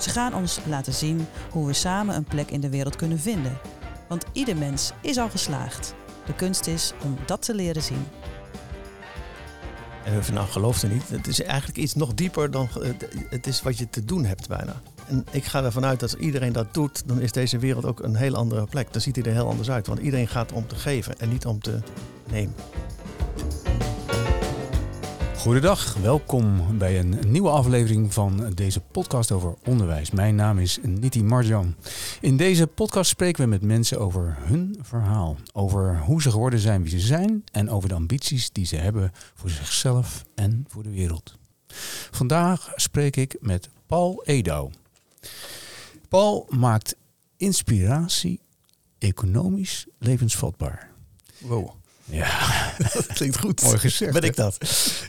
Ze gaan ons laten zien hoe we samen een plek in de wereld kunnen vinden. Want ieder mens is al geslaagd. De kunst is om dat te leren zien. En of nou gelooft niet, het is eigenlijk iets nog dieper dan het is wat je te doen hebt bijna. En ik ga ervan uit dat als iedereen dat doet, dan is deze wereld ook een heel andere plek. Dan ziet hij er heel anders uit, want iedereen gaat om te geven en niet om te nemen. Goedendag, welkom bij een nieuwe aflevering van deze podcast over onderwijs. Mijn naam is Niti Marjan. In deze podcast spreken we met mensen over hun verhaal, over hoe ze geworden zijn wie ze zijn en over de ambities die ze hebben voor zichzelf en voor de wereld. Vandaag spreek ik met Paul Edouw. Paul maakt inspiratie economisch levensvatbaar. Wow. Ja, dat klinkt goed. Mooi gezegd. Ben ik dat?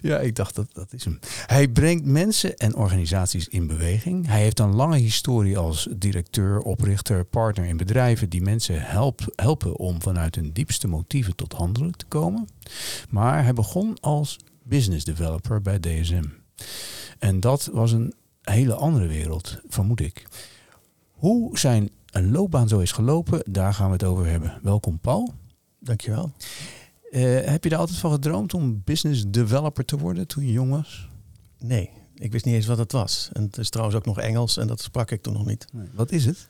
Ja, ik dacht dat dat is hem. Hij brengt mensen en organisaties in beweging. Hij heeft een lange historie als directeur, oprichter, partner in bedrijven die mensen help, helpen om vanuit hun diepste motieven tot handelen te komen. Maar hij begon als business developer bij DSM. En dat was een hele andere wereld, vermoed ik. Hoe zijn een loopbaan zo is gelopen, daar gaan we het over hebben. Welkom Paul. Dankjewel. Uh, heb je er altijd van gedroomd om business developer te worden toen je jong was? Nee, ik wist niet eens wat het was. En het is trouwens ook nog Engels en dat sprak ik toen nog niet. Nee. Wat is het?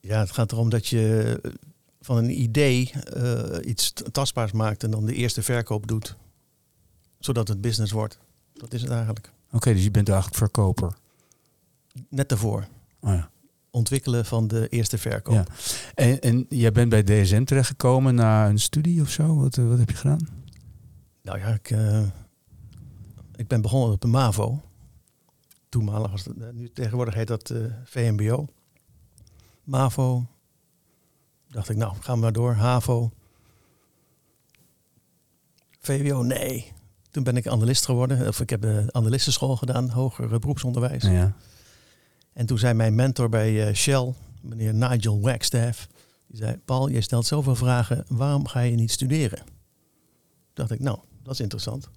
Ja, het gaat erom dat je van een idee uh, iets tastbaars maakt en dan de eerste verkoop doet. Zodat het business wordt. Dat is het eigenlijk. Oké, okay, dus je bent eigenlijk verkoper? Net daarvoor. Oh ja ontwikkelen van de eerste verkoop. Ja. En, en jij bent bij DSM terechtgekomen na een studie of zo? Wat, wat heb je gedaan? Nou ja, ik, uh, ik ben begonnen op de MAVO. Toenmalig was het, nu tegenwoordig heet dat uh, VMBO. MAVO. Dacht ik, nou, gaan we maar door. HAVO. VWO, nee. Toen ben ik analist geworden. Of ik heb de analistenschool gedaan, hoger beroepsonderwijs. Ja. En toen zei mijn mentor bij uh, Shell, meneer Nigel Wagstaff, die zei, Paul, je stelt zoveel vragen, waarom ga je niet studeren? Toen dacht ik, nou, dat is interessant.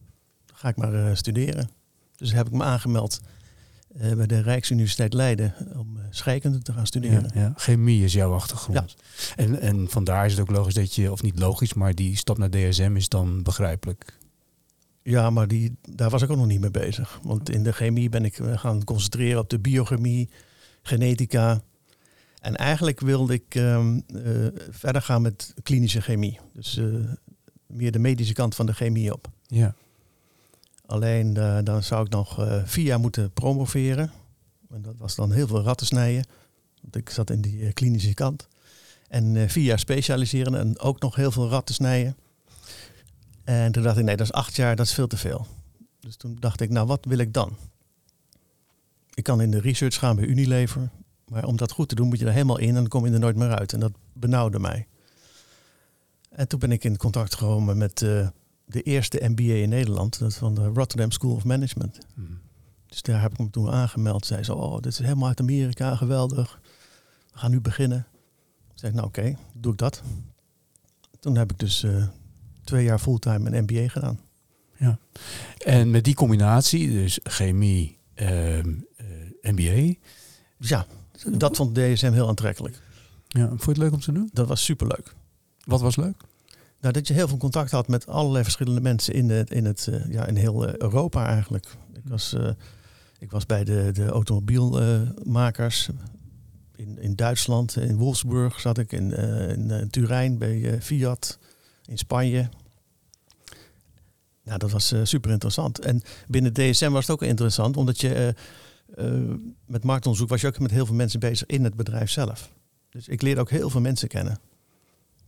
Dan ga ik maar uh, studeren. Dus heb ik me aangemeld uh, bij de Rijksuniversiteit Leiden om scheikunde te gaan studeren. Ja, ja. Chemie is jouw achtergrond. Ja. En, en vandaar is het ook logisch dat je, of niet logisch, maar die stap naar DSM is dan begrijpelijk. Ja, maar die, daar was ik ook nog niet mee bezig. Want in de chemie ben ik gaan concentreren op de biochemie, genetica. En eigenlijk wilde ik um, uh, verder gaan met klinische chemie. Dus uh, meer de medische kant van de chemie op. Ja. Alleen uh, dan zou ik nog vier jaar moeten promoveren. En dat was dan heel veel ratten snijden. Want ik zat in die klinische kant. En vier jaar specialiseren en ook nog heel veel ratten snijden. En toen dacht ik, nee, dat is acht jaar, dat is veel te veel. Dus toen dacht ik, nou, wat wil ik dan? Ik kan in de research gaan bij Unilever. Maar om dat goed te doen, moet je er helemaal in en dan kom je er nooit meer uit. En dat benauwde mij. En toen ben ik in contact gekomen met uh, de eerste MBA in Nederland. Dat van de Rotterdam School of Management. Hmm. Dus daar heb ik me toen aangemeld. Zei ze, oh, dit is helemaal uit Amerika, geweldig. We gaan nu beginnen. Ik zei, nou oké, okay, doe ik dat. Toen heb ik dus uh, twee jaar fulltime een MBA gedaan. Ja. En met die combinatie, dus chemie, uh, uh, MBA. Ja, dat vond DSM heel aantrekkelijk. Ja, vond je het leuk om te doen? Dat was superleuk. Wat was leuk? Nou, dat je heel veel contact had met allerlei verschillende mensen in, het, in, het, uh, ja, in heel uh, Europa eigenlijk. Ik was, ik was bij de, de automobielmakers in, in Duitsland, in Wolfsburg zat ik, in, in Turijn bij Fiat in Spanje. Nou, dat was uh, super interessant. En binnen DSM was het ook interessant, omdat je uh, uh, met marktonderzoek was je ook met heel veel mensen bezig in het bedrijf zelf. Dus ik leerde ook heel veel mensen kennen.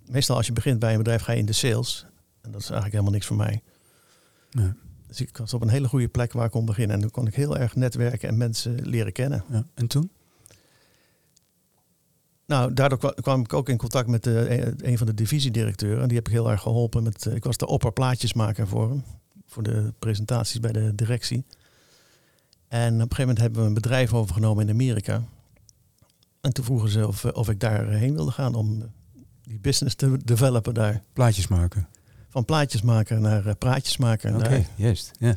Meestal als je begint bij een bedrijf ga je in de sales. En dat is eigenlijk helemaal niks voor mij. Nee. Dus ik was op een hele goede plek waar ik kon beginnen. En toen kon ik heel erg netwerken en mensen leren kennen. Ja. En toen? Nou, daardoor kwa- kwam ik ook in contact met eh, een van de divisiedirecteuren. Die heb ik heel erg geholpen. Met, eh, ik was de opperplaatjesmaker voor hem. Voor de presentaties bij de directie. En op een gegeven moment hebben we een bedrijf overgenomen in Amerika. En toen vroegen ze of, eh, of ik daarheen wilde gaan om die business te developen daar. Plaatjes maken. Van plaatjesmaker naar eh, praatjesmaker. Oké, juist. Ja.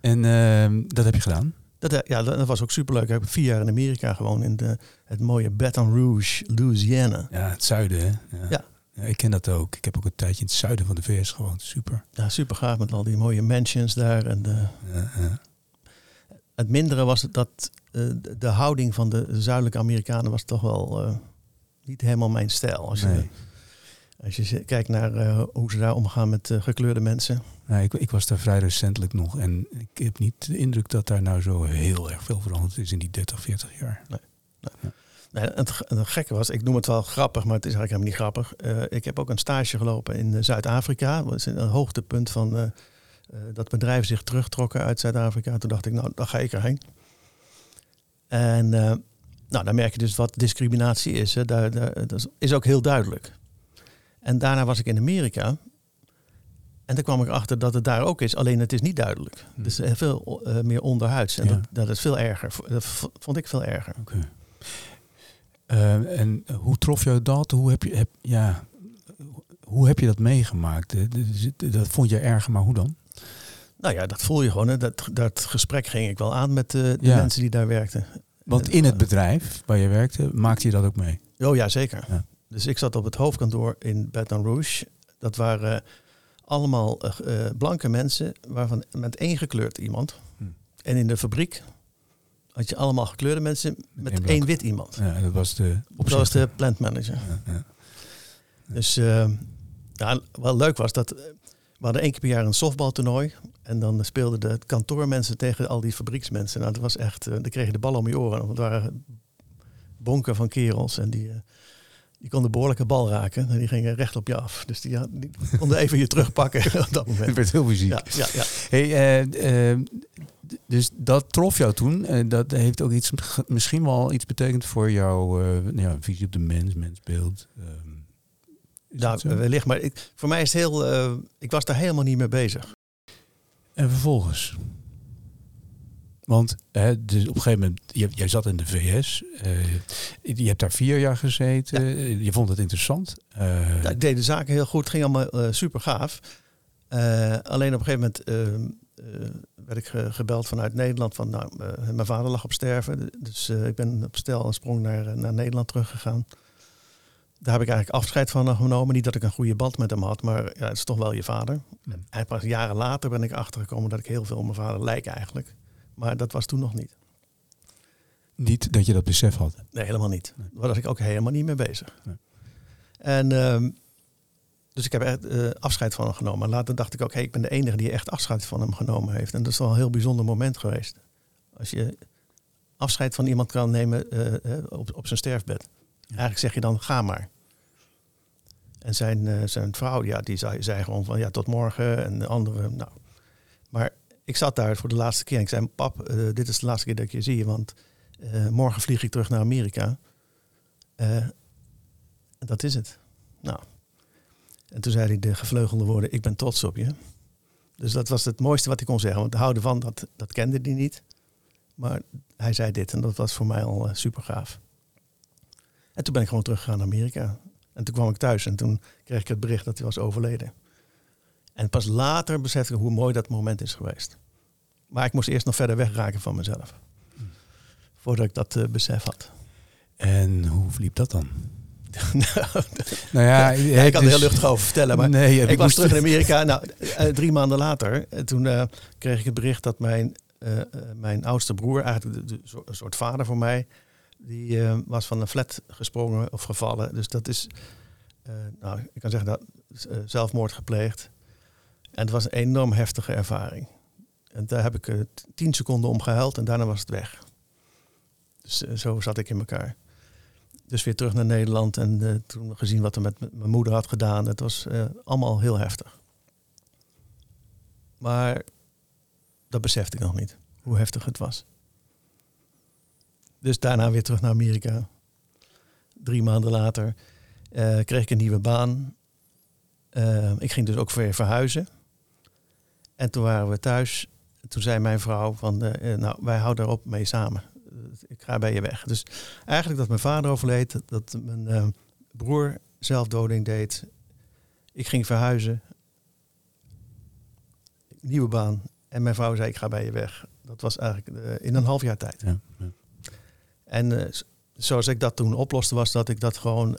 En ehm, dat heb je gedaan? Dat, eh, ja, dat was ook superleuk. Ik heb vier jaar in Amerika gewoond. In de, het mooie Baton Rouge, Louisiana. Ja, het zuiden, hè? Ja. Ja. Ja, ik ken dat ook. Ik heb ook een tijdje in het zuiden van de VS gewoond. Super. Ja, super gaaf met al die mooie mansions daar. En de, Ja, het mindere was dat eh, de- houding van de zuidelijke Amerikanen was toch wel eh, niet helemaal mijn stijl. Als je, Nee. Als je kijkt naar eh, hoe ze daar omgaan met eh, gekleurde mensen. Nou, ik, ik was daar vrij recentelijk nog en ik heb niet de indruk dat daar nou zo heel erg veel veranderd is in die 30, 40 jaar. Nee, het, ge- het gekke was, ik noem het wel grappig, maar het is eigenlijk helemaal niet grappig. Eh, ik heb ook een stage gelopen in Zuid-Afrika. Dat is een hoogtepunt van dat bedrijven zich terugtrokken uit Zuid-Afrika. Toen dacht ik, nou, dan ga ik erheen. En nou, dan merk je dus wat discriminatie is. Hè. Daar, daar- dat is ook heel duidelijk. En daarna was ik in Amerika. En toen kwam ik achter dat het daar ook is, alleen het is niet duidelijk. Hm. Het is eh, veel eh, meer onderhuids. En Ja. dat, dat is veel erger. Dat vond ik veel erger. Oké. Eh, en hoe trof jou dat? Hoe heb je, heb, ja, hoe heb je dat meegemaakt? Dat, vond je erger, maar hoe dan? Nou ja, dat voel je gewoon. Hè. Dat, dat gesprek ging ik wel aan met de Ja. mensen die daar werkten. Want in het bedrijf waar je werkte, maakte je dat ook mee? Oh ja, zeker. Ja. Dus ik zat op het hoofdkantoor in Baton Rouge. Dat waren allemaal eh, eh, blanke mensen, waarvan met één gekleurd iemand. Hm. En in de fabriek had je allemaal gekleurde mensen met één wit iemand. Ja, dat was de Dat was de plant manager. Ja, ja. Dus eh, ja, wat leuk was dat we hadden één keer per jaar een softbaltoernooi. En dan speelden de kantoormensen tegen al die fabrieksmensen. Nou, dat was echt, dan kreeg je de bal om je oren. Want het waren bonken van kerels en die, eh, die konden behoorlijke bal raken. En die gingen recht op je af. Dus die, die konden even je terugpakken op dat Het moment. werd heel fysiek. Ja, ja, ja. Hey, eh, eh, dus dat trof jou toen. Eh, dat heeft ook iets, misschien wel iets betekend voor jouw ja, visie op de mens, mensbeeld. Ehm, zo? wellicht. Maar ik, voor mij is het heel... ik was daar helemaal niet mee bezig. En vervolgens? Want hè, dus op een gegeven moment, je, jij zat in de VS. eh, je hebt daar vier jaar gezeten. Je vond het interessant. Eh, Ja, ik deed de zaken heel goed, ging allemaal eh, super gaaf. Alleen op een gegeven moment werd ik ge- gebeld vanuit Nederland van, nou, mijn vader lag op sterven. Dus ik ben op stel en sprong naar, naar Nederland teruggegaan. Daar heb ik eigenlijk afscheid van genomen. Niet dat ik een goede band met hem had, maar ja, het is toch wel je vader. Ja. En pas jaren later ben ik achtergekomen dat ik heel veel op mijn vader lijk eigenlijk. Maar dat was toen nog niet. niet dat je dat besef had. Nee, helemaal niet. Nee. Daar was ik ook helemaal niet mee bezig. Nee. En ehm, dus ik heb echt eh, afscheid van hem genomen. Later dacht ik ook, hey, ik ben de enige die echt afscheid van hem genomen heeft. En dat is wel een heel bijzonder moment geweest. Als je afscheid van iemand kan nemen eh, eh, op, op zijn sterfbed. Eigenlijk zeg je dan, ga maar. En zijn, zijn vrouw, ja, die zei, zei gewoon van, ja, tot morgen. En de andere, nou. Maar ik zat daar voor de laatste keer en ik zei, pap, eh, dit is de laatste keer dat ik je zie. Want eh, morgen vlieg ik terug naar Amerika. En dat is het. Nou. En toen zei hij de gevleugelde woorden, ik ben trots op je. Dus dat was het mooiste wat ik kon zeggen. Want houden van, dat, dat kende hij niet. Maar hij zei dit en dat was voor mij al super gaaf. En toen ben ik gewoon teruggegaan naar Amerika. En toen kwam ik thuis en toen kreeg ik het bericht dat hij was overleden. En pas later besefte ik hoe mooi dat moment is geweest. Maar ik moest eerst nog verder wegraken van mezelf. Voordat ik dat eh, besef had. En hoe verliep dat dan? nou, ja, ja, ik kan er heel luchtig over vertellen. Maar nee, ik was terug in Amerika. Nou, eh, drie maanden later, eh, toen kreeg ik het bericht dat mijn, mijn oudste broer, eigenlijk de, een soort vader voor mij, die was van een flat gesprongen of gevallen. Dus dat is, nou, ik kan zeggen dat zelfmoord gepleegd. En het was een enorm heftige ervaring. En daar heb ik eh, tien seconden om gehuild en daarna was het weg. Dus eh, zo zat ik in elkaar. Dus weer terug naar Nederland en eh, toen gezien wat er met mijn moeder had gedaan. Het was allemaal heel heftig. Maar dat besefte ik nog niet, hoe heftig het was. Dus daarna weer terug naar Amerika. drie maanden later kreeg ik een nieuwe baan. Ik ging dus ook weer verhuizen. En toen waren we thuis. Toen zei mijn vrouw van, eh, eh, nou, wij houden erop mee samen. Eh, ik ga bij je weg. Dus eigenlijk dat mijn vader overleed, dat mijn broer zelfdoding deed. Ik ging verhuizen. Nieuwe baan. En mijn vrouw zei, ik ga bij je weg. Dat was eigenlijk in een half jaar tijd. Ja, ja. En zoals ik dat toen oploste, was dat ik dat gewoon.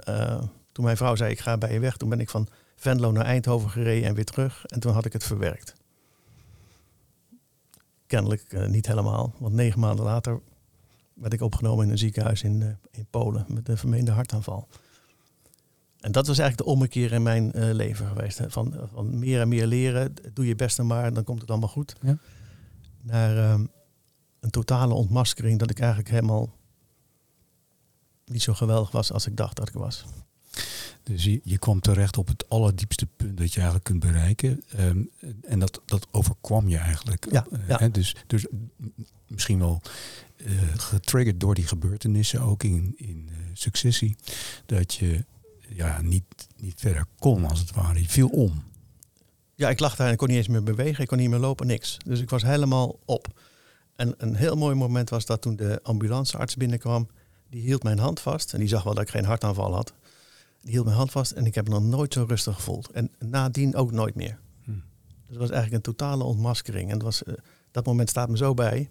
toen mijn vrouw zei: Ik ga bij je weg. Toen ben ik van Venlo naar Eindhoven gereden en weer terug. En toen had ik het verwerkt. Kennelijk eh, niet helemaal. Want negen maanden later werd ik opgenomen in een ziekenhuis in, eh, in Polen met een vermeende hartaanval. En dat was eigenlijk de ommekeer in mijn eh, leven geweest. Hè. Van, van meer en meer leren. Doe je best en maar, dan komt het allemaal goed. Ja. Naar ehm, een totale ontmaskering dat ik eigenlijk helemaal niet zo geweldig was als ik dacht dat ik was. Dus je, je kwam terecht op het allerdiepste punt dat je eigenlijk kunt bereiken. Ehm, en dat, dat overkwam je eigenlijk. Ja, Eh, ja. dus, dus misschien wel eh, getriggerd door die gebeurtenissen, ook in, in eh, successie. Dat je ja, niet, niet verder kon, als het ware. Je viel om. Ja, ik lag daar en ik kon niet eens meer bewegen. Ik kon niet meer lopen, niks. Dus ik was helemaal op. En een heel mooi moment was dat toen de ambulancearts binnenkwam. Die hield mijn hand vast. En die zag wel dat ik geen hartaanval had. Die hield mijn hand vast en ik heb me nog nooit zo rustig gevoeld. En nadien ook nooit meer. Hm. Dus het was eigenlijk een totale ontmaskering. En dat, was, eh, dat moment staat me zo bij.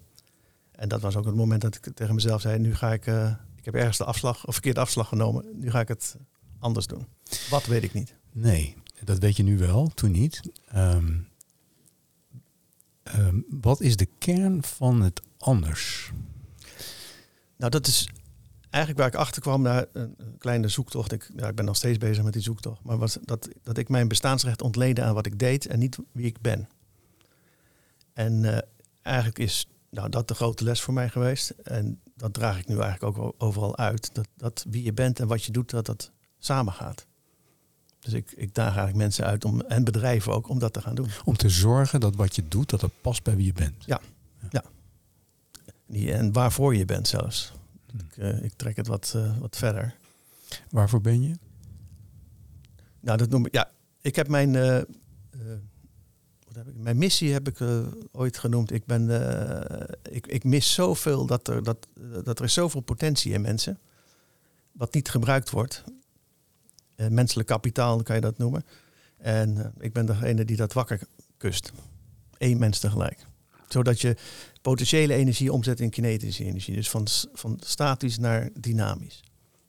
En dat was ook het moment dat ik tegen mezelf zei... nu ga ik... eh, ik heb ergens de afslag, of verkeerde afslag genomen. Nu ga ik het anders doen. Wat weet ik niet. Nee, dat weet je nu wel, toen niet. Ehm, ehm, wat is de kern van het anders? Nou, dat is eigenlijk waar ik achter kwam na een kleine zoektocht. Ik, ja, ik ben nog steeds bezig met die zoektocht. Maar was dat, dat ik mijn bestaansrecht ontleedde aan wat ik deed en niet wie ik ben. En eh, eigenlijk is nou, dat de grote les voor mij geweest. En dat draag ik nu eigenlijk ook overal uit. Dat, dat wie je bent en wat je doet, dat dat samengaat. Dus ik, ik daag eigenlijk mensen uit om, en bedrijven ook om dat te gaan doen. Om te zorgen dat wat je doet, dat het past bij wie je bent. Die- En waarvoor je bent zelfs. Hm. Ik, eh, ik trek het wat, eh, wat verder. Waarvoor ben je? Nou, dat noem ik. Ja, ik heb mijn. eh, wat heb ik? Mijn missie heb ik ooit genoemd. Ik ben. ik, ik mis zoveel dat er, dat, dat er is zoveel potentie in mensen. Wat niet gebruikt wordt. Menselijk kapitaal kan je dat noemen. En ik ben degene die dat wakker kust. Eén mens tegelijk. Zodat je potentiële energie omzet in kinetische energie. Dus van, van statisch naar dynamisch.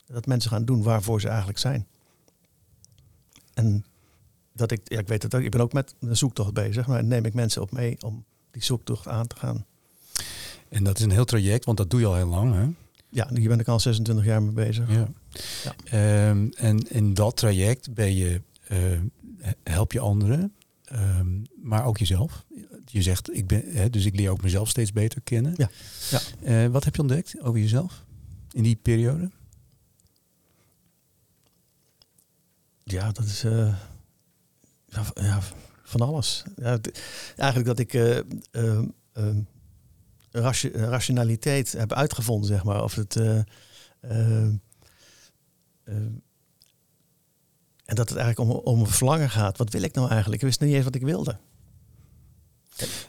Dat mensen gaan doen waarvoor ze eigenlijk zijn. En dat ik, ja, ik weet het ook, ik ben ook met een zoektocht bezig, maar neem ik mensen op mee om die zoektocht aan te gaan. En dat is een heel traject, want dat doe je al heel lang. Hè? Ja, hier ben ik al 26 jaar mee bezig. Ja. Ja. Ehm, en in dat traject ben je, eh, help je anderen, ehm, maar ook jezelf. Je zegt, ik ben, hè, dus ik leer ook mezelf steeds beter kennen. Ja, ja. Eh, wat heb je ontdekt over jezelf in die periode? Ja, dat is eh, ja, van alles. Ja, eigenlijk dat ik ratio- rationaliteit heb uitgevonden, zeg maar. Of het. En dat het eigenlijk om, om verlangen gaat. Wat wil ik nou eigenlijk? Ik wist niet eens wat ik wilde.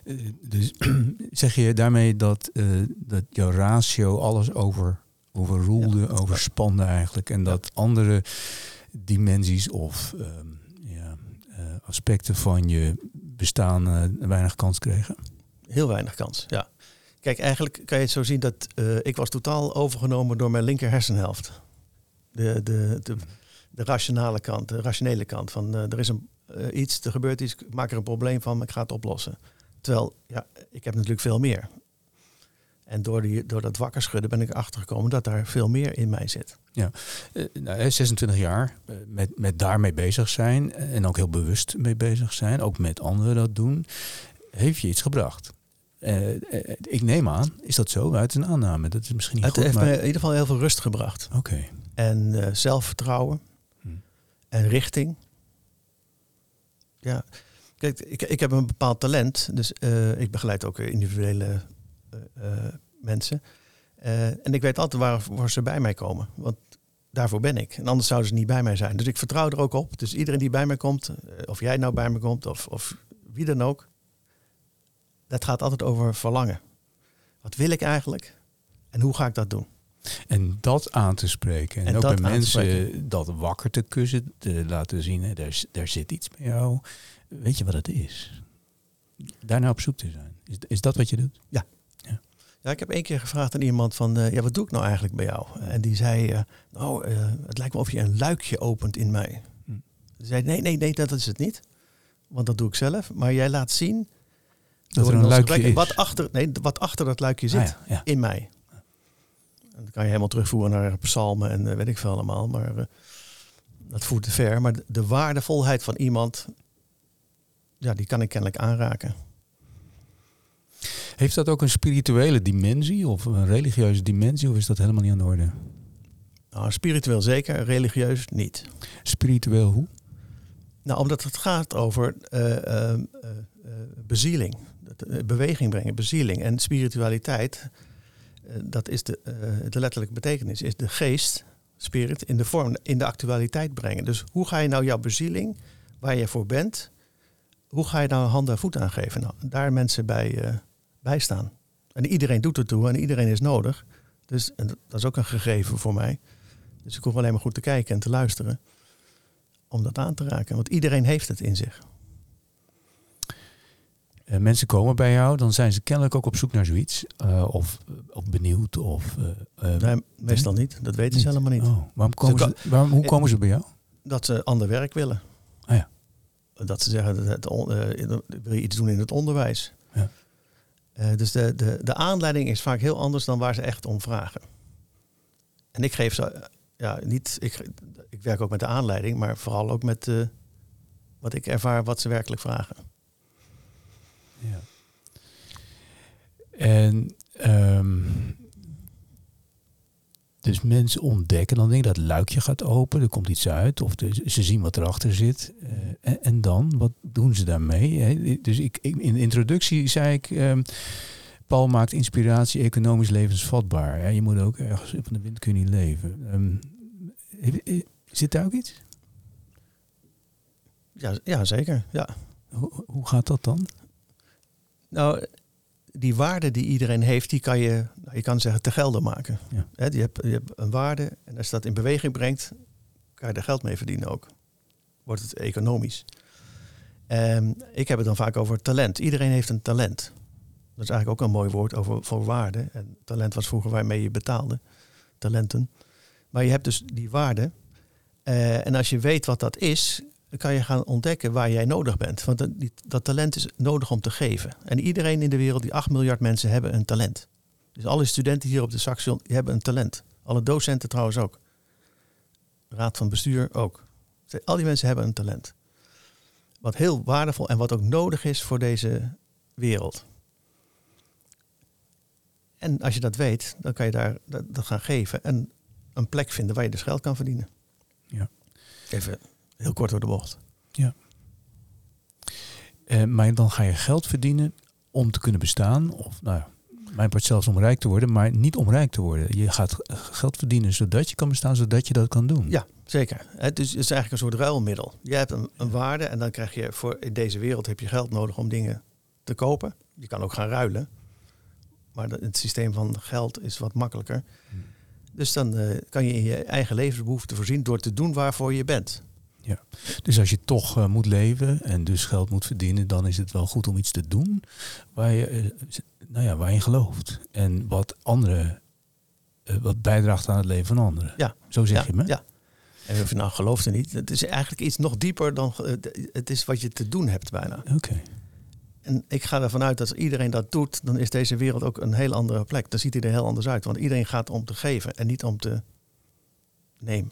Eh, dus zeg je daarmee dat, eh, dat jouw ratio alles over, overroelde, Ja. overspande eigenlijk. En dat andere dimensies of ehm, ja, eh, aspecten van je bestaan weinig kans kregen? Heel weinig kans, ja. Kijk, eigenlijk kan je het zo zien dat ik was totaal overgenomen door mijn linker hersenhelft. De, de, de, de rationale kant, de rationele kant. Van eh, er is een, eh, iets, er gebeurt iets, ik maak er een probleem van, maar ik ga het oplossen. Terwijl, ja, ik heb natuurlijk veel meer. En door, die, door dat wakker schudden ben ik erachter gekomen dat daar veel meer in mij zit. Eh, nou, hè, 26 jaar met, met daarmee bezig zijn en ook heel bewust mee bezig zijn, ook met anderen dat doen, heeft je iets gebracht. Ik neem aan, is dat zo? Uit een aanname. Dat is misschien niet Het goed, heeft maar... me in ieder geval heel veel rust gebracht. Oké. En zelfvertrouwen. En richting. Ja, kijk, ik, ik heb een bepaald talent. Dus eh, ik begeleid ook eh, individuele eh, mensen. En ik weet altijd waar, ze bij mij komen. Want daarvoor ben ik. En anders zouden ze niet bij mij zijn. Dus ik vertrouw er ook op. Dus iedereen die bij mij komt, of jij nou bij me komt, of, of wie dan ook, dat gaat altijd over verlangen. Wat wil ik eigenlijk? En hoe ga ik dat doen? En dat aan te spreken. En, En ook bij mensen dat wakker te kussen, te laten zien, hè, daar, daar zit iets bij jou. Weet je wat het is? Daarna op zoek te zijn. Is, is dat wat je doet? Ja, ik heb één keer gevraagd aan iemand van, eh, ja, wat doe ik nou eigenlijk bij jou? En die zei, eh, nou, eh, het lijkt me of je een luikje opent in mij. Hm. Die zei, nee, nee, nee, dat is het niet. Want dat doe ik zelf. Maar jij laat zien Dat er een luikje is. Wat achter, nee, wat achter dat luikje zit Ah, ja, ja. in mij. Dat kan je helemaal terugvoeren naar psalmen en eh, weet ik veel allemaal. Maar eh, dat voert te ver. Maar de, de waardevolheid van iemand, ja, die kan ik kennelijk aanraken. Heeft dat ook een spirituele dimensie of een religieuze dimensie? Of is dat helemaal niet aan de orde? Nou, spiritueel zeker, religieus niet. Spiritueel hoe? Nou, omdat het gaat over eh, bezieling. Beweging brengen, bezieling. En spiritualiteit, dat is de, eh, de letterlijke betekenis, is de geest, spirit, in de vorm, in de actualiteit brengen. Dus hoe ga je nou jouw bezieling, waar je voor bent, hoe ga je nou handen en voeten aan geven? Nou, daar mensen bij, eh, bij staan. En iedereen doet het toe en iedereen is nodig. Dus dat is ook een gegeven voor mij. Dus ik hoef alleen maar goed te kijken en te luisteren om dat aan te raken. Want iedereen heeft het in zich. Eh, mensen komen bij jou, dan zijn ze kennelijk ook op zoek naar zoiets. eh, of, of benieuwd. Of, eh, Nee, meestal niet. Dat weten ze helemaal niet. Oh, waarom komen Ze ze, waarom, hoe komen ze bij jou? Dat ze ander werk willen. Ah ja. Dat ze zeggen, dat wil je iets doen in het onderwijs? Ja. Dus de, de, de aanleiding is vaak heel anders dan waar ze echt om vragen. En ik geef ze, ja, niet, ik, ik werk ook met de aanleiding, maar vooral ook met wat ik ervaar, wat ze werkelijk vragen. En ehm, dus mensen ontdekken, dan denk ik dat het luikje gaat open, er komt iets uit, of de- ze zien wat erachter zit. Eh, en, en dan, wat doen ze daarmee? Dus ik, ik- in de introductie zei ik, ehm, Paul maakt inspiratie economisch levensvatbaar. Je moet ook ergens van de wind kunnen leven. Ehm, eh, zit daar ook iets? Ja, ja zeker. Ja. Hoe, hoe gaat dat dan? Nou, die waarde die iedereen heeft, die kan je, nou, je kan zeggen, te gelden maken. Ja. Hè, je, hebt, je hebt een waarde en als je dat in beweging brengt, kan je er geld mee verdienen ook. Wordt het economisch. Ehm, ik heb het dan vaak over talent. Iedereen heeft een talent. Dat is eigenlijk ook een mooi woord over, voor waarde. En talent was vroeger waarmee je betaalde. Talenten. Maar je hebt dus die waarde. Eh, en als je weet wat dat is, dan kan je gaan ontdekken waar jij nodig bent. Want dat, dat talent is nodig om te geven. En iedereen in de wereld, die 8 miljard mensen, hebben een talent. Dus alle studenten hier op de Saxion hebben een talent. Alle docenten trouwens ook. Raad van bestuur ook. Al die mensen hebben een talent. Wat heel waardevol en wat ook nodig is voor deze wereld. En als je dat weet, dan kan je daar dat gaan geven. En een plek vinden waar je dus geld kan verdienen. Ja. Even heel kort door de bocht. Eh, maar dan ga je geld verdienen om te kunnen bestaan. Of nou ja, mijn part zelfs om rijk te worden, maar niet om rijk te worden. Je gaat geld verdienen zodat je kan bestaan, zodat je dat kan doen. Ja, zeker. Het is, het is eigenlijk een soort ruilmiddel. Je hebt een, een waarde en dan krijg je voor in deze wereld heb je geld nodig om dingen te kopen. Je kan ook gaan ruilen. Maar het systeem van geld is wat makkelijker. Hmm. Dus dan eh, kan je in je eigen levensbehoeften voorzien door te doen waarvoor je bent. Dus als je toch eh, moet leven en dus geld moet verdienen, dan is het wel goed om iets te doen waar je, eh, nou ja, waar je gelooft. En wat anderen, eh, wat bijdraagt aan het leven van anderen. Ja. Zo zeg ja, je me? Ja. En of je nou gelooft er niet. Het is eigenlijk iets nog dieper dan. Het is wat je te doen hebt bijna. Oké. En ik ga ervan uit dat als iedereen dat doet, dan is deze wereld ook een heel andere plek. Dan ziet hij er heel anders uit. Want iedereen gaat om te geven en niet om te nemen.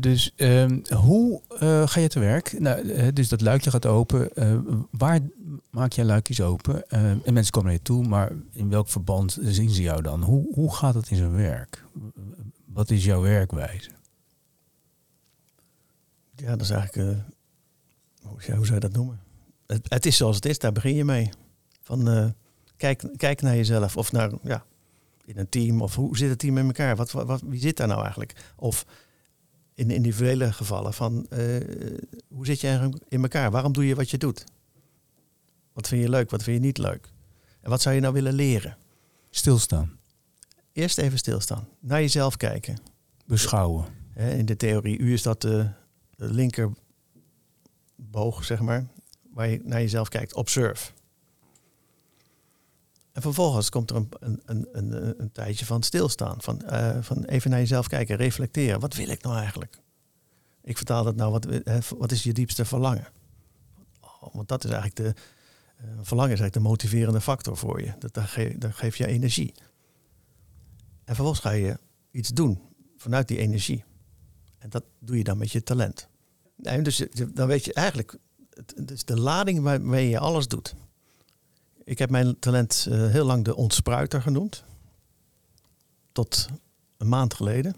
Dus ehm, hoe eh, ga je te werk? Nou, dus dat luikje gaat open. Eh, waar maak jij luikjes open? Eh, en mensen komen naar je toe, maar in welk verband zien ze jou dan? Hoe, hoe gaat het in zijn werk? Wat is jouw werkwijze? Ja, dat is eigenlijk. hoe, zou je dat noemen? Het, het is zoals het is, daar begin je mee. Van, kijk, kijk naar jezelf of naar. Ja, in een team? Of hoe zit het team in elkaar? Wat, wat- wie zit daar nou eigenlijk? Of in individuele gevallen van eh, hoe zit je eigenlijk in elkaar? Waarom doe je wat je doet? Wat vind je leuk? Wat vind je niet leuk? En wat zou je nou willen leren? Stilstaan. Eerst even stilstaan. Naar jezelf kijken. Beschouwen. In de theorie U is dat de, de linkerboog, zeg maar, waar je naar jezelf kijkt. Observe. En vervolgens komt er een, een, een, een, tijdje van stilstaan. Van, eh, van even naar jezelf kijken, reflecteren. Wat wil ik nou eigenlijk? Ik vertaal dat nou, wat, wat is je diepste verlangen? Oh, want dat is eigenlijk de, eh, verlangen is eigenlijk de motiverende factor voor je. Dat, dat, ge, dat geeft je energie. En vervolgens ga je iets doen vanuit die energie. En dat doe je dan met je talent. Nee, dus dan weet je eigenlijk, het is de lading waarmee je alles doet. Ik heb mijn talent eh, heel lang de ontspruiter genoemd. Tot een maand geleden.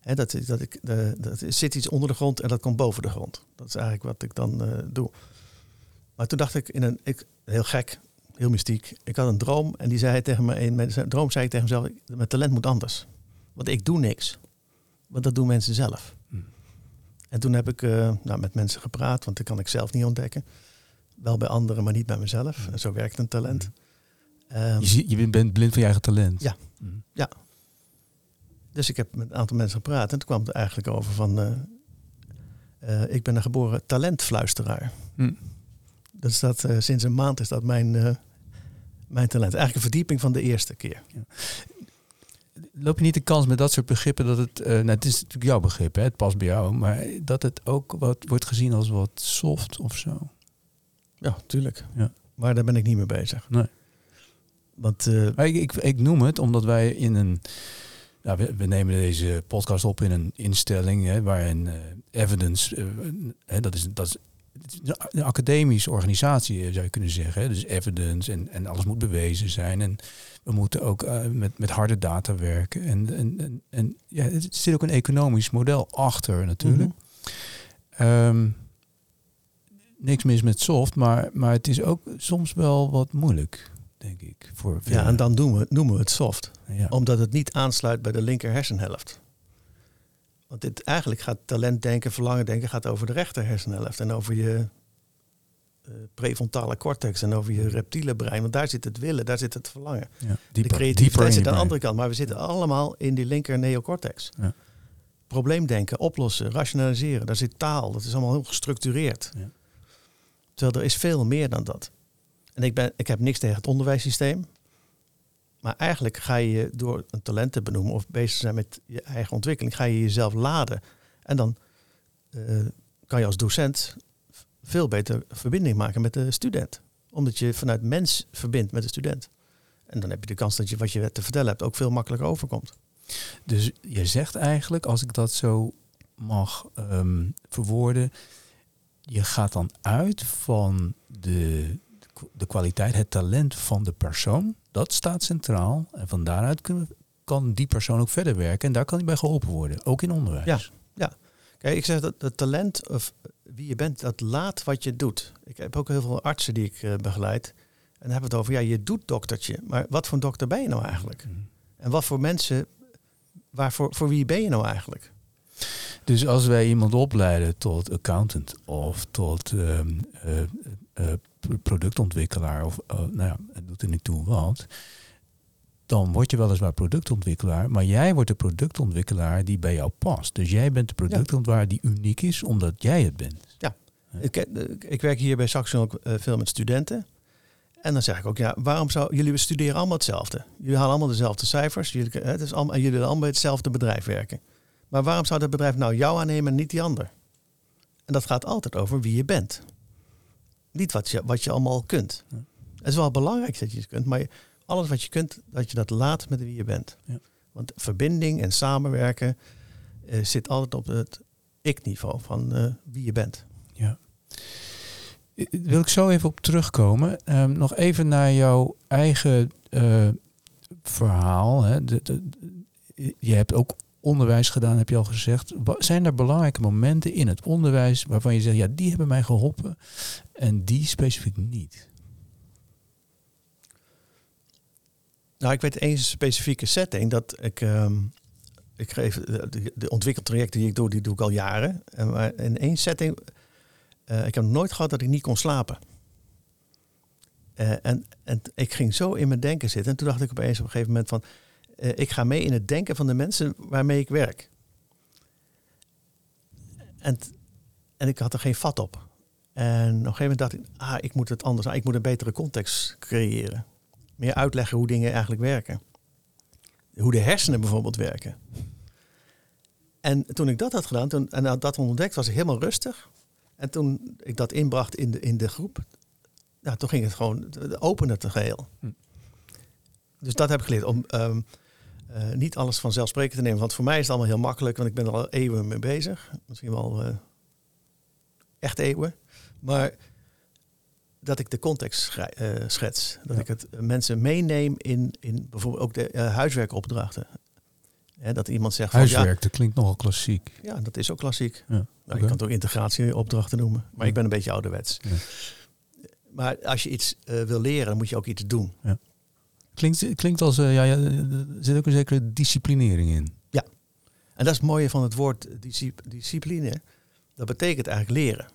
Hè, dat, dat, ik, de, dat zit iets onder de grond en dat komt boven de grond. Dat is eigenlijk wat ik dan eh, doe. Maar toen dacht ik, in een, ik, heel gek, heel mystiek. Ik had een droom en die zei tegen me, in mijn droom zei ik tegen mezelf, mijn talent moet anders. Want ik doe niks. Want dat doen mensen zelf. Hm. En toen heb ik eh, nou, met mensen gepraat, want dat kan ik zelf niet ontdekken. Wel bij anderen, maar niet bij mezelf. En zo werkt een talent. Ehm, Je, je bent blind van je eigen talent. Ja. Mhm. dus ik heb met een aantal mensen gepraat en toen kwam het eigenlijk over van... eh, eh, ik ben een geboren talentfluisteraar. Hm. Dat is dat, eh, sinds een maand is dat mijn, eh, mijn talent. Eigenlijk een verdieping van de eerste keer. Loop je niet de kans met dat soort begrippen dat het... eh nou, het is natuurlijk jouw begrip, hè? het past bij jou. Maar dat het ook wat wordt gezien als wat soft of zo. Ja, tuurlijk. Ja. Maar daar ben ik niet mee bezig. Nee. Want Maar ik, ik, ik noem het omdat wij in een... Nou, we, we nemen deze podcast op in een instelling hè, waarin eh, evidence... eh, hè, dat is, dat is een academische organisatie, zou je kunnen zeggen. Hè. Dus evidence en, en alles moet bewezen zijn. En we moeten ook met, met harde data werken. En, en, en, en ja, er zit ook een economisch model achter natuurlijk. Ehm, niks mis met soft, maar, maar het is ook soms wel wat moeilijk, denk ik. Voor ja, velen. en dan doen we, noemen we het soft. Ja. Omdat het niet aansluit bij de linker hersenhelft. Want dit, eigenlijk gaat talentdenken, verlangen denken, gaat over de rechter hersenhelft. En over je eh, prefrontale cortex en over je reptiele brein. Want daar zit het willen, daar zit het verlangen. ja. de Dieper, dieper creativiteit zit aan de andere kant. Maar we zitten allemaal in die linker neocortex. Ja. Probleemdenken, oplossen, rationaliseren. Daar zit taal. Dat is allemaal heel gestructureerd. Ja. Terwijl er is veel meer dan dat. En ik, ben, ik heb niks tegen het onderwijssysteem. Maar eigenlijk ga je door een talent te benoemen of bezig zijn met je eigen ontwikkeling, ga je jezelf laden. En dan eh, kan je als docent veel beter verbinding maken met de student. Omdat je vanuit mens verbindt met de student. En dan heb je de kans dat je wat je te vertellen hebt ook veel makkelijker overkomt. Dus je zegt eigenlijk, als ik dat zo mag ehm, verwoorden, je gaat dan uit van de, de kwaliteit, het talent van de persoon. Dat staat centraal. En van daaruit kunnen, kan die persoon ook verder werken. En daar kan hij bij geholpen worden, ook in onderwijs. Ja. Kijk, ik zeg dat het talent of wie je bent, dat laat wat je doet. Ik heb ook heel veel artsen die ik eh, begeleid. En dan hebben we het over, ja, je doet doktertje. Maar wat voor dokter ben je nou eigenlijk? Mhm. En wat voor mensen, waarvoor, voor wie ben je nou eigenlijk? Dus als wij iemand opleiden tot accountant of tot ehm, eh, eh, productontwikkelaar of eh, nou ja, het doet er niet toe wat, dan word je weliswaar productontwikkelaar, maar jij wordt de productontwikkelaar die bij jou past. Dus jij bent de productontwikkelaar die uniek is omdat jij het bent. Ik, eh, ik werk hier bij Saxion ook eh, veel met studenten. En dan zeg ik ook, ja, waarom zou jullie studeren allemaal hetzelfde? Jullie halen allemaal dezelfde cijfers. Jullie, eh, het is allemaal, en jullie willen allemaal bij hetzelfde bedrijf werken. Maar waarom zou dat bedrijf nou jou aannemen en niet die ander? En dat gaat altijd over wie je bent. Niet wat je, wat je allemaal kunt. Ja. Het is wel belangrijk dat je het kunt, maar alles wat je kunt, dat je dat laat met wie je bent. Ja. Want verbinding en samenwerken eh, zit altijd op het ik-niveau van eh, wie je bent. Ja. Wil ik zo even op terugkomen. Ehm, nog even naar jouw eigen eh, verhaal. Hè. De, de- de- je hebt ook onderwijs gedaan, heb je al gezegd. Zijn er belangrijke momenten in het onderwijs waarvan je zegt, ja, die hebben mij geholpen en die specifiek niet? Nou, ik weet één specifieke setting dat ik. ehm, ik geef de, de, de ontwikkeltrajecten die ik doe, die doe ik al jaren. En maar in één setting. eh, ik heb nooit gehad dat ik niet kon slapen. Eh, en, en ik ging zo in mijn denken zitten. En toen dacht ik opeens op een gegeven moment van. Eh, ik ga mee in het denken van de mensen waarmee ik werk. En, en ik had er geen vat op. En op een gegeven moment dacht ik, ah, ik moet het anders. aan. Ik moet een betere context creëren. Meer uitleggen hoe dingen eigenlijk werken. Hoe de hersenen bijvoorbeeld werken. En toen ik dat had gedaan, toen, en dat ontdekt, was ik helemaal rustig. En toen ik dat inbracht in de, in de groep, ja, toen ging het gewoon, opende het geheel. Hm. Dus dat heb ik geleerd, om ehm, eh, niet alles vanzelfsprekend te nemen. Want voor mij is het allemaal heel makkelijk, want ik ben er al eeuwen mee bezig. Misschien wel eh, echt eeuwen. Maar dat ik de context eh, schets. Dat Ja. ik het mensen meeneem in, in bijvoorbeeld ook de huiswerkopdrachten. Hè, dat iemand zegt van Huiswerk, dat klinkt nogal klassiek. ja, ja, dat is ook klassiek. Ja. Nou. Je kan het ook integratieopdrachten noemen. Maar ik ben een beetje ouderwets. Ja. Maar als je iets wil leren, dan moet je ook iets doen. Klinkt, klinkt als, eh, ja, ja, er zit ook een zekere disciplinering in. En dat is het mooie van het woord discip- discipline. Dat betekent eigenlijk leren.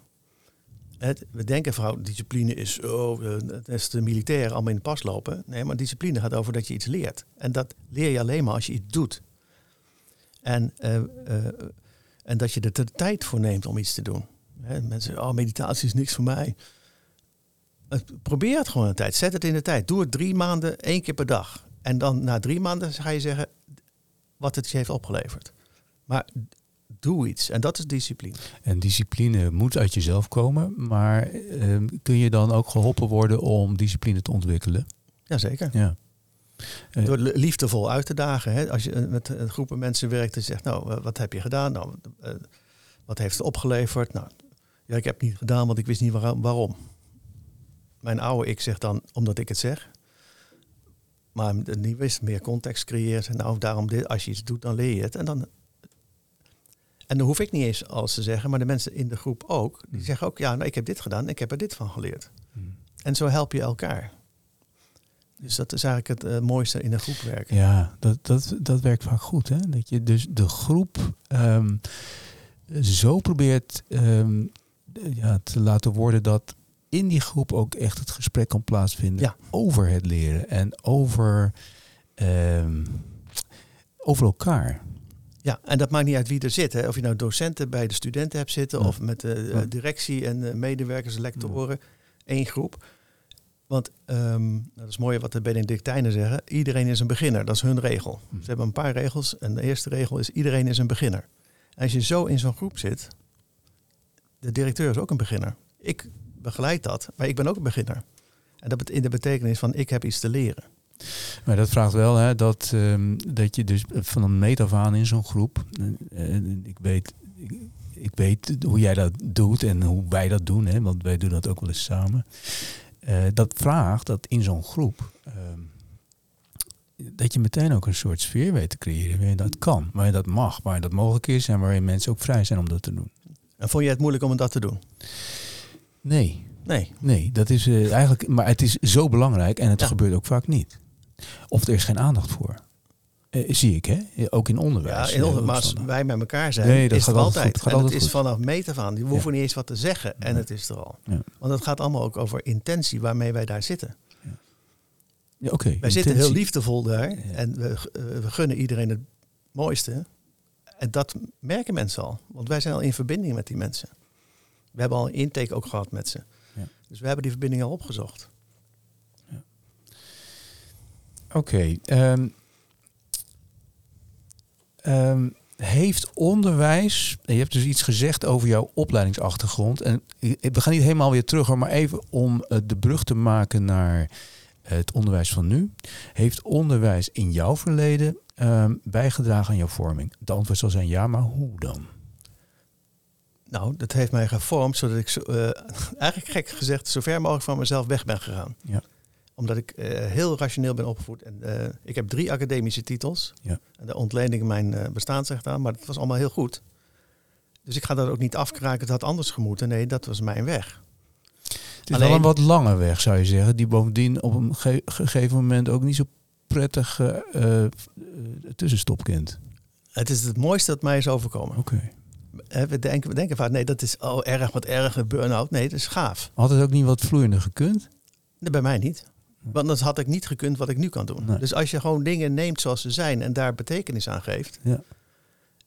Het, we denken vooral, discipline is, oh, eh, het is de militairen allemaal in de pas lopen. Nee, maar discipline gaat over dat je iets leert. En dat leer je alleen maar als je iets doet. En, eh, eh, en dat je er de tijd voor neemt om iets te doen. Hè, mensen oh, meditatie is niks voor mij. Eh, Probeer het gewoon een tijd. Zet het in de tijd. Doe het drie maanden, één keer per dag. En dan na drie maanden ga je zeggen wat het je heeft opgeleverd. Maar doe iets. En dat is discipline. En discipline moet uit jezelf komen, maar ehm, kun je dan ook geholpen worden om discipline te ontwikkelen? Jazeker. Ja. Eh, Door li- liefdevol uit te dagen. Hè? Als je eh, met een groepen mensen werkt en zegt, nou, wat heb je gedaan? Nou, wat heeft het opgeleverd? Nou, ja, ik heb het niet gedaan, want ik wist niet waarom. Mijn oude ik zegt dan, omdat ik het zeg. Maar de nieuwe is meer context creëert. En nou, daarom, dit, als je iets doet, dan leer je het. En dan, en dan hoef ik niet eens alles te zeggen, maar de mensen in de groep ook. Die zeggen ook, ja, nou, ik heb dit gedaan, ik heb er dit van geleerd. Hmm. En zo help je elkaar. Dus dat is eigenlijk het eh, mooiste in een groep werken. Ja, dat, dat, dat werkt vaak goed. Hè? Dat je dus de groep ehm, zo probeert ehm, ja, te laten worden dat in die groep ook echt het gesprek kan plaatsvinden Ja. over het leren en over, ehm, over elkaar. Ja, en dat maakt niet uit wie er zit. Hè. Of je nou docenten bij de studenten hebt zitten Ja. of met de eh, Ja. directie en eh, medewerkers, lectoren, één groep. Want ehm, dat is mooi wat de Benedictijnen zeggen. Iedereen is een beginner, dat is hun regel. Hm. Ze hebben een paar regels en de eerste regel is iedereen is een beginner. En als je zo in zo'n groep zit, de directeur is ook een beginner. Ik begeleid dat, maar ik ben ook een beginner. En dat in de betekenis van ik heb iets te leren. Maar dat vraagt wel hè, dat, ehm, dat je dus van een meet af aan in zo'n groep. eh, eh, ik, weet, ik, ik weet hoe jij dat doet en hoe wij dat doen, hè, want wij doen dat ook wel eens samen. Eh, dat vraagt dat in zo'n groep. ehm, dat je meteen ook een soort sfeer weet te creëren waarin dat kan, waarin dat mag, waarin dat mogelijk is en waarin mensen ook vrij zijn om dat te doen. En vond jij het moeilijk om dat te doen? Nee, Nee. Nee, dat is eh, eigenlijk, maar het is zo belangrijk en het Ja. gebeurt ook vaak niet. Of er is geen aandacht voor. Eh, zie ik, hè? Ook in onderwijs. Ja, in eh, onder, maar als wij met elkaar zijn, Nee, dat is het gaat altijd altijd. goed, gaat en het is goed. vanaf meet af aan. We hoeven niet eens wat te zeggen en Nee. het is er al. Ja. Want het gaat allemaal ook over intentie waarmee wij daar zitten. Ja, Oké. Wij zitten heel liefdevol daar en we, we gunnen iedereen het mooiste. En dat merken mensen al, want wij zijn al in verbinding met die mensen. We hebben al een intake ook gehad met ze. Ja. Dus we hebben die verbinding al opgezocht. Oké. ehm, ehm, heeft onderwijs, je hebt dus iets gezegd over jouw opleidingsachtergrond. En we gaan niet helemaal weer terug, maar even om eh, de brug te maken naar het onderwijs van nu. Heeft onderwijs in jouw verleden ehm, bijgedragen aan jouw vorming? De antwoord zal zijn ja, maar hoe dan? Nou, dat heeft mij gevormd zodat ik zo, eh, eigenlijk gek gezegd zo ver mogelijk van mezelf weg ben gegaan. Ja. Omdat ik eh, heel rationeel ben opgevoed. En, eh, ik heb drie academische titels. Ja. En daar ontleen ik mijn bestaansrecht aan. Maar dat was allemaal heel goed. Dus ik ga dat ook niet afkraken. Het had anders gemoeten. Nee, dat was mijn weg. Het is Alleen- wel een wat lange weg, zou je zeggen, die bovendien op een ge- gegeven moment ook niet zo prettige eh, tussenstop kent. Het is het mooiste dat mij is overkomen. Oké. We denken, we denken vaak, nee, dat is oh, erg, wat erg, een burn-out. Nee, het is gaaf. Had het ook niet wat vloeiender gekund? Nee, bij mij niet. Want dat had ik niet gekund wat ik nu kan doen. Nee. Dus als je gewoon dingen neemt zoals ze zijn en daar betekenis aan geeft. Ja.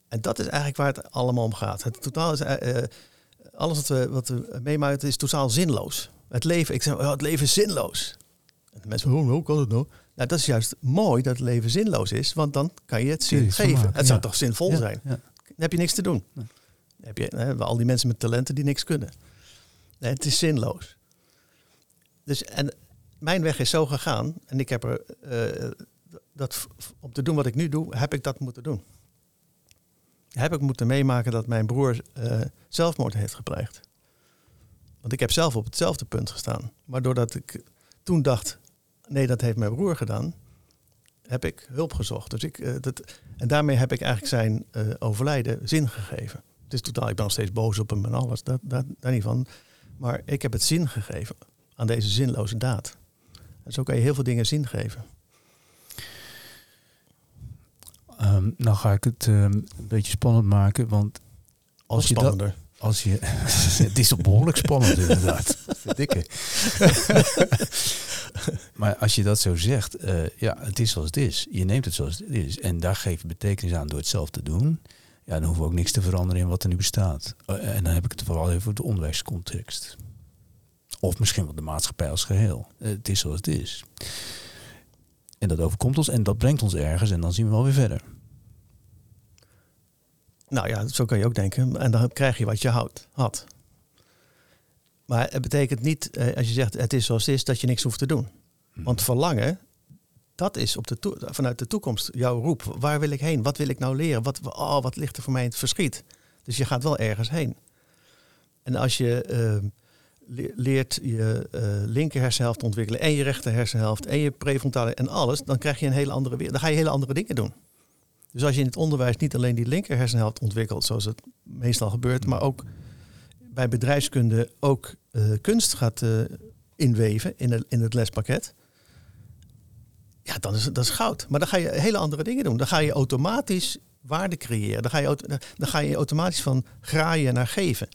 En dat is eigenlijk waar het allemaal om gaat. Het totaal is, eh, eh, alles wat we, wat we meemaken is totaal zinloos. Het leven, ik zeg, oh, het leven is zinloos. En de mensen, oh, hoe kan het nou? Nou, dat is juist mooi dat het leven zinloos is, want dan kan je het zin geven. maken, het zou ja. toch zinvol Ja, zijn? Dan heb je niks te doen. Nee. Heb je hè, al die mensen met talenten die niks kunnen. Het is zinloos. Dus, en mijn weg is zo gegaan. En ik heb er, eh, dat, om te doen wat ik nu doe, heb ik dat moeten doen. Heb ik moeten meemaken dat mijn broer eh, zelfmoord heeft gepleegd. Want ik heb zelf op hetzelfde punt gestaan. Maar doordat ik toen dacht, nee, dat heeft mijn broer gedaan, heb ik hulp gezocht. Dus ik, eh, dat, en daarmee heb ik eigenlijk zijn overlijden zin gegeven. Het is totaal, ik ben nog steeds boos op hem en alles, dat, dat, daar niet van. Maar ik heb het zin gegeven aan deze zinloze daad. En zo kan je heel veel dingen zin geven. Ehm, nou ga ik het ehm, een beetje spannend maken, want Als je dat- als je... het is behoorlijk spannend inderdaad. Verdikke. maar als je dat zo zegt, eh, ja, het is zoals het is. Je neemt het zoals het is. En daar geef je betekenis aan door het zelf te doen. Ja, dan hoeven we ook niks te veranderen in wat er nu bestaat. Eh, en dan heb ik het vooral even over de onderwijscontext. Of misschien wel de maatschappij als geheel. Eh, het is zoals het is. En dat overkomt ons en dat brengt ons ergens en dan zien we wel weer verder. Nou ja, zo kan je ook denken. En dan krijg je wat je houdt, had. Maar het betekent niet, eh, als je zegt het is zoals het is, dat je niks hoeft te doen. Want verlangen, dat is op de vanuit de toekomst jouw roep. Waar wil ik heen? Wat wil ik nou leren? Wat, oh, wat ligt er voor mij in het verschiet? Dus je gaat wel ergens heen. En als je eh, le- leert je eh, linker hersenhelft ontwikkelen en je rechter hersenhelft en je prefrontale en alles, dan krijg je een hele andere wereld. Dan ga je hele andere dingen doen. Dus als je in het onderwijs niet alleen die linker hersenhelft ontwikkelt, zoals het meestal gebeurt, maar ook bij bedrijfskunde ook eh, kunst gaat eh, inweven in in het lespakket. Ja, dan is, dat is goud. Maar dan ga je hele andere dingen doen. Dan ga je automatisch waarde creëren. Dan ga je, dan ga je automatisch van graaien naar geven.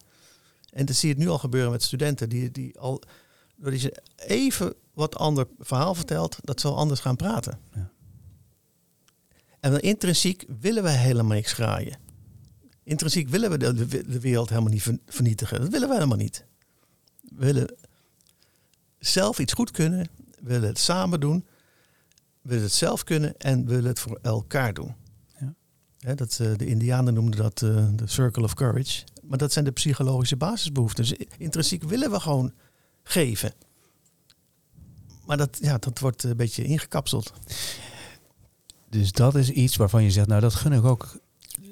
En dat zie je het nu al gebeuren met studenten die, die al, doordat je even wat ander verhaal vertelt, dat ze al anders gaan praten. Ja. En dan intrinsiek willen we helemaal niks graaien. Intrinsiek willen we de, de, wereld helemaal niet ver- vernietigen. Dat willen we helemaal niet. We willen zelf iets goed kunnen. We willen het samen doen. We willen het zelf kunnen en we willen het voor elkaar doen. Ja. Hè, dat, eh, de Indianen noemden dat eh, de circle of courage. Maar dat zijn de psychologische basisbehoeften. Dus intrinsiek willen we gewoon geven. Maar dat, ja, dat wordt een beetje ingekapseld. Dus dat is iets waarvan je zegt, nou dat gun ik ook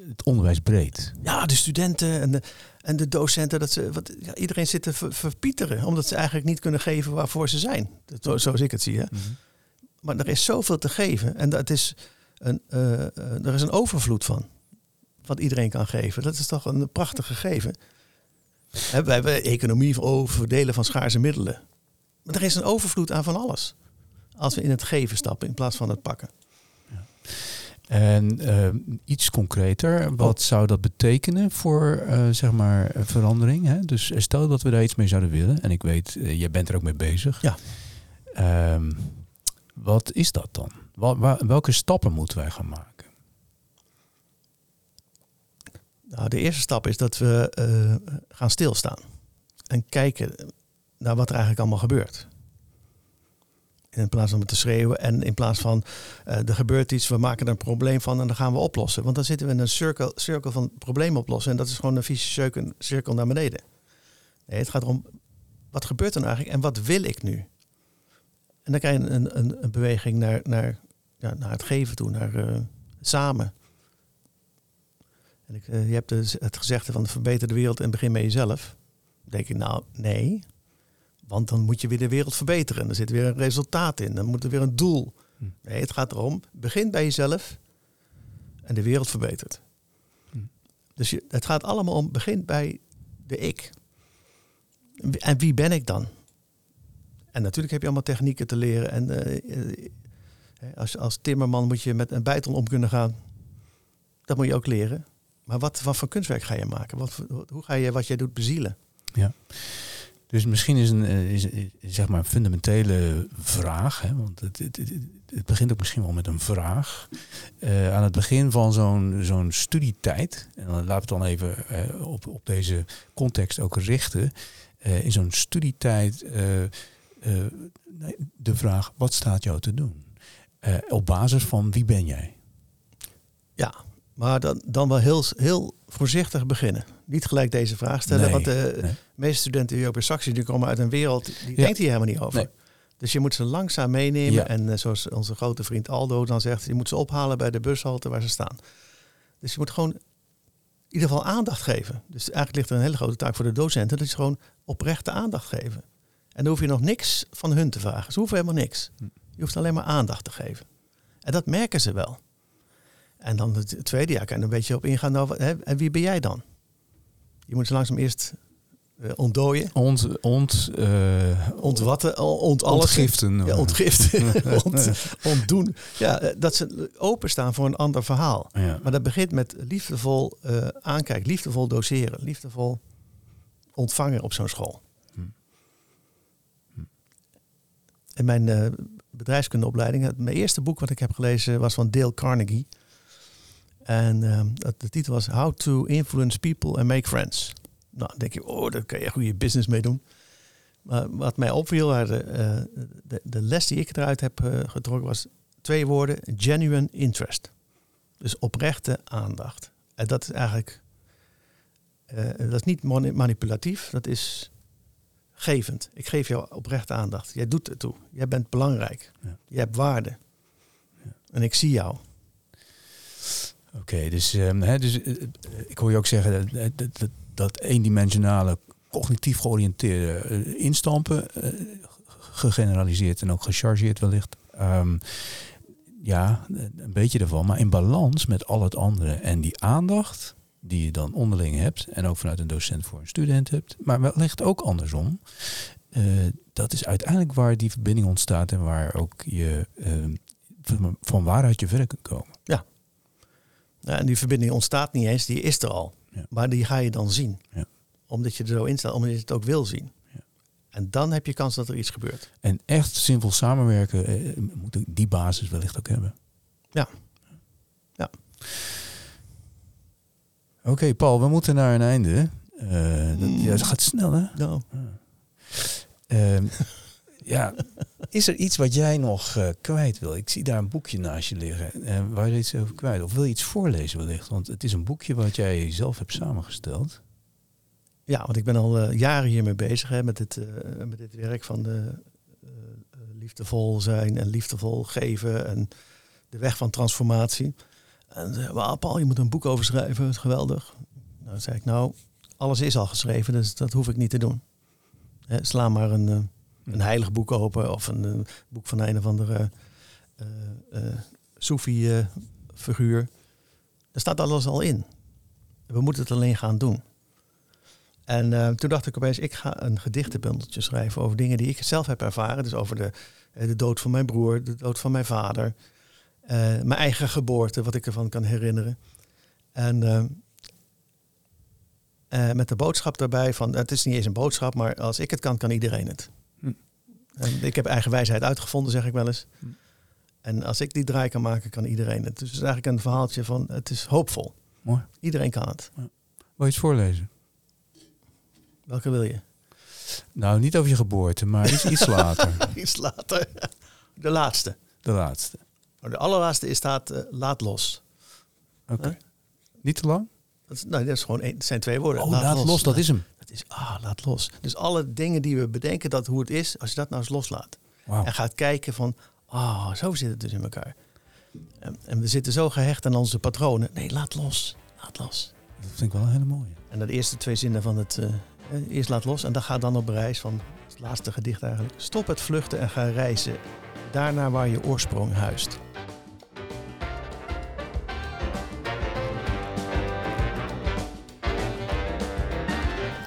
het onderwijs breed. Ja, de studenten en de, en de docenten, dat ze, wat, ja, iedereen zit te ver- verpieteren. Omdat ze eigenlijk niet kunnen geven waarvoor ze zijn. Dat, zo- zoals ik het zie. Hè. Maar er is zoveel te geven. En dat is een, eh, eh, er is een overvloed van. Wat iedereen kan geven. Dat is toch een prachtig gegeven. Wij hebben economie over verdelen van schaarse middelen. Maar er is een overvloed aan van alles. Als we in het geven stappen in plaats van het pakken. En eh, iets concreter, wat zou dat betekenen voor eh, zeg maar verandering? Hè? Dus stel dat we daar iets mee zouden willen, en ik weet, jij bent er ook mee bezig. Ja. Ehm, wat is dat dan? Welke stappen moeten wij gaan maken? Nou, de eerste stap is dat we eh, gaan stilstaan. En kijken naar wat er eigenlijk allemaal gebeurt. In plaats van te schreeuwen en in plaats van eh, er gebeurt iets, we maken er een probleem van en dan gaan we oplossen. Want dan zitten we in een cirkel, cirkel van probleem oplossen en dat is gewoon een vieze cirkel naar beneden. Nee, het gaat erom, wat gebeurt er nou eigenlijk en wat wil ik nu? En dan krijg je een, een, een beweging naar, naar, ja, naar het geven toe, naar eh, samen. En ik, eh, je hebt dus het gezegde van verbeter de wereld en begin met jezelf. Dan denk ik, nou nee. Want dan moet je weer de wereld verbeteren. Er zit weer een resultaat in. Dan moet er weer een doel. Hm. Nee, het gaat erom, begin bij jezelf en de wereld verbetert. Hm. Dus je, het gaat allemaal om, begin bij de ik. En wie- En wie ben ik dan? En natuurlijk heb je allemaal technieken te leren. En eh, eh, Hè, Als, als timmerman moet je met een bijtel om kunnen gaan. Dat moet je ook leren. Maar wat, wat voor kunstwerk ga je maken? Wat, hoe ga je wat jij doet bezielen? Dus misschien is een eh, is, zeg maar een fundamentele vraag, hè, want het, het, het, begint ook misschien wel met een vraag. Eh, aan het begin van zo'n zo'n studietijd, en dan laten we het dan even eh, op, op deze context ook richten. Eh, in zo'n studietijd eh, de vraag, wat staat jou te doen? Eh, op basis van wie ben jij? Ja, maar dan, dan wel heel, heel voorzichtig beginnen. Niet gelijk deze vraag stellen. Nee, want de nee. meeste studenten die op een Saxie die komen uit een wereld, die Ja. denkt hier helemaal niet over. Nee. Dus je moet ze langzaam meenemen. Ja. En eh, zoals onze grote vriend Aldo dan zegt, je moet ze ophalen bij de bushalte waar ze staan. Dus je moet gewoon in ieder geval aandacht geven. Dus eigenlijk ligt er een hele grote taak voor de docenten. Dat is gewoon oprechte aandacht geven. En dan hoef je nog niks van hun te vragen. Ze hoeven helemaal niks. Hm. Je hoeft alleen maar aandacht te geven. En dat merken ze wel. En dan het tweede jaar kan je een beetje op ingaan. Nou, en wie ben jij dan? Je moet ze langzaam eerst eh, ontdooien. Ont, ont, eh, Ontwatten, ont alles. ontgiften. Ja, ontgiften. ont, ontdoen. Ja, eh, dat ze openstaan voor een ander verhaal. Ja. Maar dat begint met liefdevol eh aankijken, liefdevol doseren, liefdevol ontvangen op zo'n school. Hm. Hm. In mijn eh, bedrijfskundeopleiding, mijn eerste boek wat ik heb gelezen was van Dale Carnegie. En eh, dat, de titel was How to Influence People and Make Friends. Nou, dan denk je, oh, daar kan je goede business mee doen. Maar wat mij opviel, eh, de, de les die ik eruit heb eh, getrokken, was twee woorden: genuine interest. Dus oprechte aandacht. En dat is eigenlijk, dat is niet mani- manipulatief, dat is gevend. Ik geef jou oprechte aandacht. Jij doet het toe. Jij bent belangrijk. Ja. Je hebt waarde. En ik zie jou. Oké, dus, ehm, hè, dus eh, eh, ik hoor je ook zeggen dat, dat, dat, dat eendimensionale, cognitief georiënteerde eh, instampen, eh, gegeneraliseerd en ook gechargeerd wellicht. Ehm, ja, een beetje ervan, maar in balans met al het andere. En die aandacht die je dan onderling hebt, en ook vanuit een docent voor een student hebt, maar wellicht ook andersom. eh, dat is uiteindelijk waar die verbinding ontstaat en waar ook je ehm, van, waaruit je verder kunt komen. Nou, en die verbinding ontstaat niet eens, die is er al. Ja. Maar die ga je dan zien. Ja. Omdat je er zo in staat, omdat je het ook wil zien. Ja. En dan heb je kans dat er iets gebeurt. En echt zinvol samenwerken eh, moet die basis wellicht ook hebben. Ja. Ja. Oké, Paul, we moeten naar een einde. Eh, dat, ja, het gaat snel, hè? Nou, Ehm, ja, is er iets wat jij nog eh, kwijt wil? Ik zie daar een boekje naast je liggen. eh, waar je iets over kwijt? Of wil je iets voorlezen wellicht? Want het is een boekje wat jij zelf hebt samengesteld. ja, want ik ben al jaren hiermee bezig hè, met, dit, met dit werk van de, liefdevol zijn en liefdevol geven en de weg van transformatie. En ze well, Paul, je moet een boek over schrijven, geweldig. Nou, zei ik, nou, alles is al geschreven, dus dat hoef ik niet te doen. Sla maar een, eh, een heilig boek open of een, eh, boek van een of andere eh eh Soefi-figuur. Daar staat alles al in. We moeten het alleen gaan doen. En toen dacht ik opeens, ik ga een gedichtenbundeltje schrijven over dingen die ik zelf heb ervaren. Dus over de, de dood van mijn broer, de dood van mijn vader, eh, mijn eigen geboorte, wat ik ervan kan herinneren. En eh, eh, met de boodschap daarbij van, het is niet eens een boodschap, maar als ik het kan, kan iedereen het. Hm. En ik heb eigen wijsheid uitgevonden, zeg ik wel eens. Hm. En als ik die draai kan maken, kan iedereen het. Dus het is eigenlijk een verhaaltje van, het is hoopvol. Mooi. Iedereen kan het. Wil je iets voorlezen? Welke wil je? Nou, niet over je geboorte, maar iets, iets later. Iets later. De laatste. De laatste. Maar de allerlaatste is staat eh, laat los. Oké. Huh? Niet te lang? Dat, is, nou, dat is gewoon één, het zijn twee woorden. Oh, laat, los, dat is hem. Dat is, ah, laat los. Dus alle dingen die we bedenken dat hoe het is, als je dat nou eens loslaat. En gaat kijken van, ah, zo zit het dus in elkaar. En, en we zitten zo gehecht aan onze patronen. Nee, laat los. Laat los. Dat vind ik wel een hele mooie. En dat de eerste twee zinnen van het, eh, eerst laat los. En dan gaat dan op reis van, het laatste gedicht eigenlijk. Stop het vluchten en ga reizen. Daarna waar je oorsprong huist.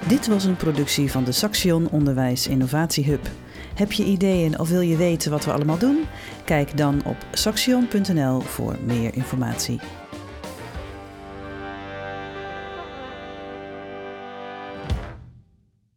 Dit was een productie van de Saxion Onderwijs Innovatie Hub. Heb je ideeën of wil je weten wat we allemaal doen? Kijk dan op saxion.nl voor meer informatie.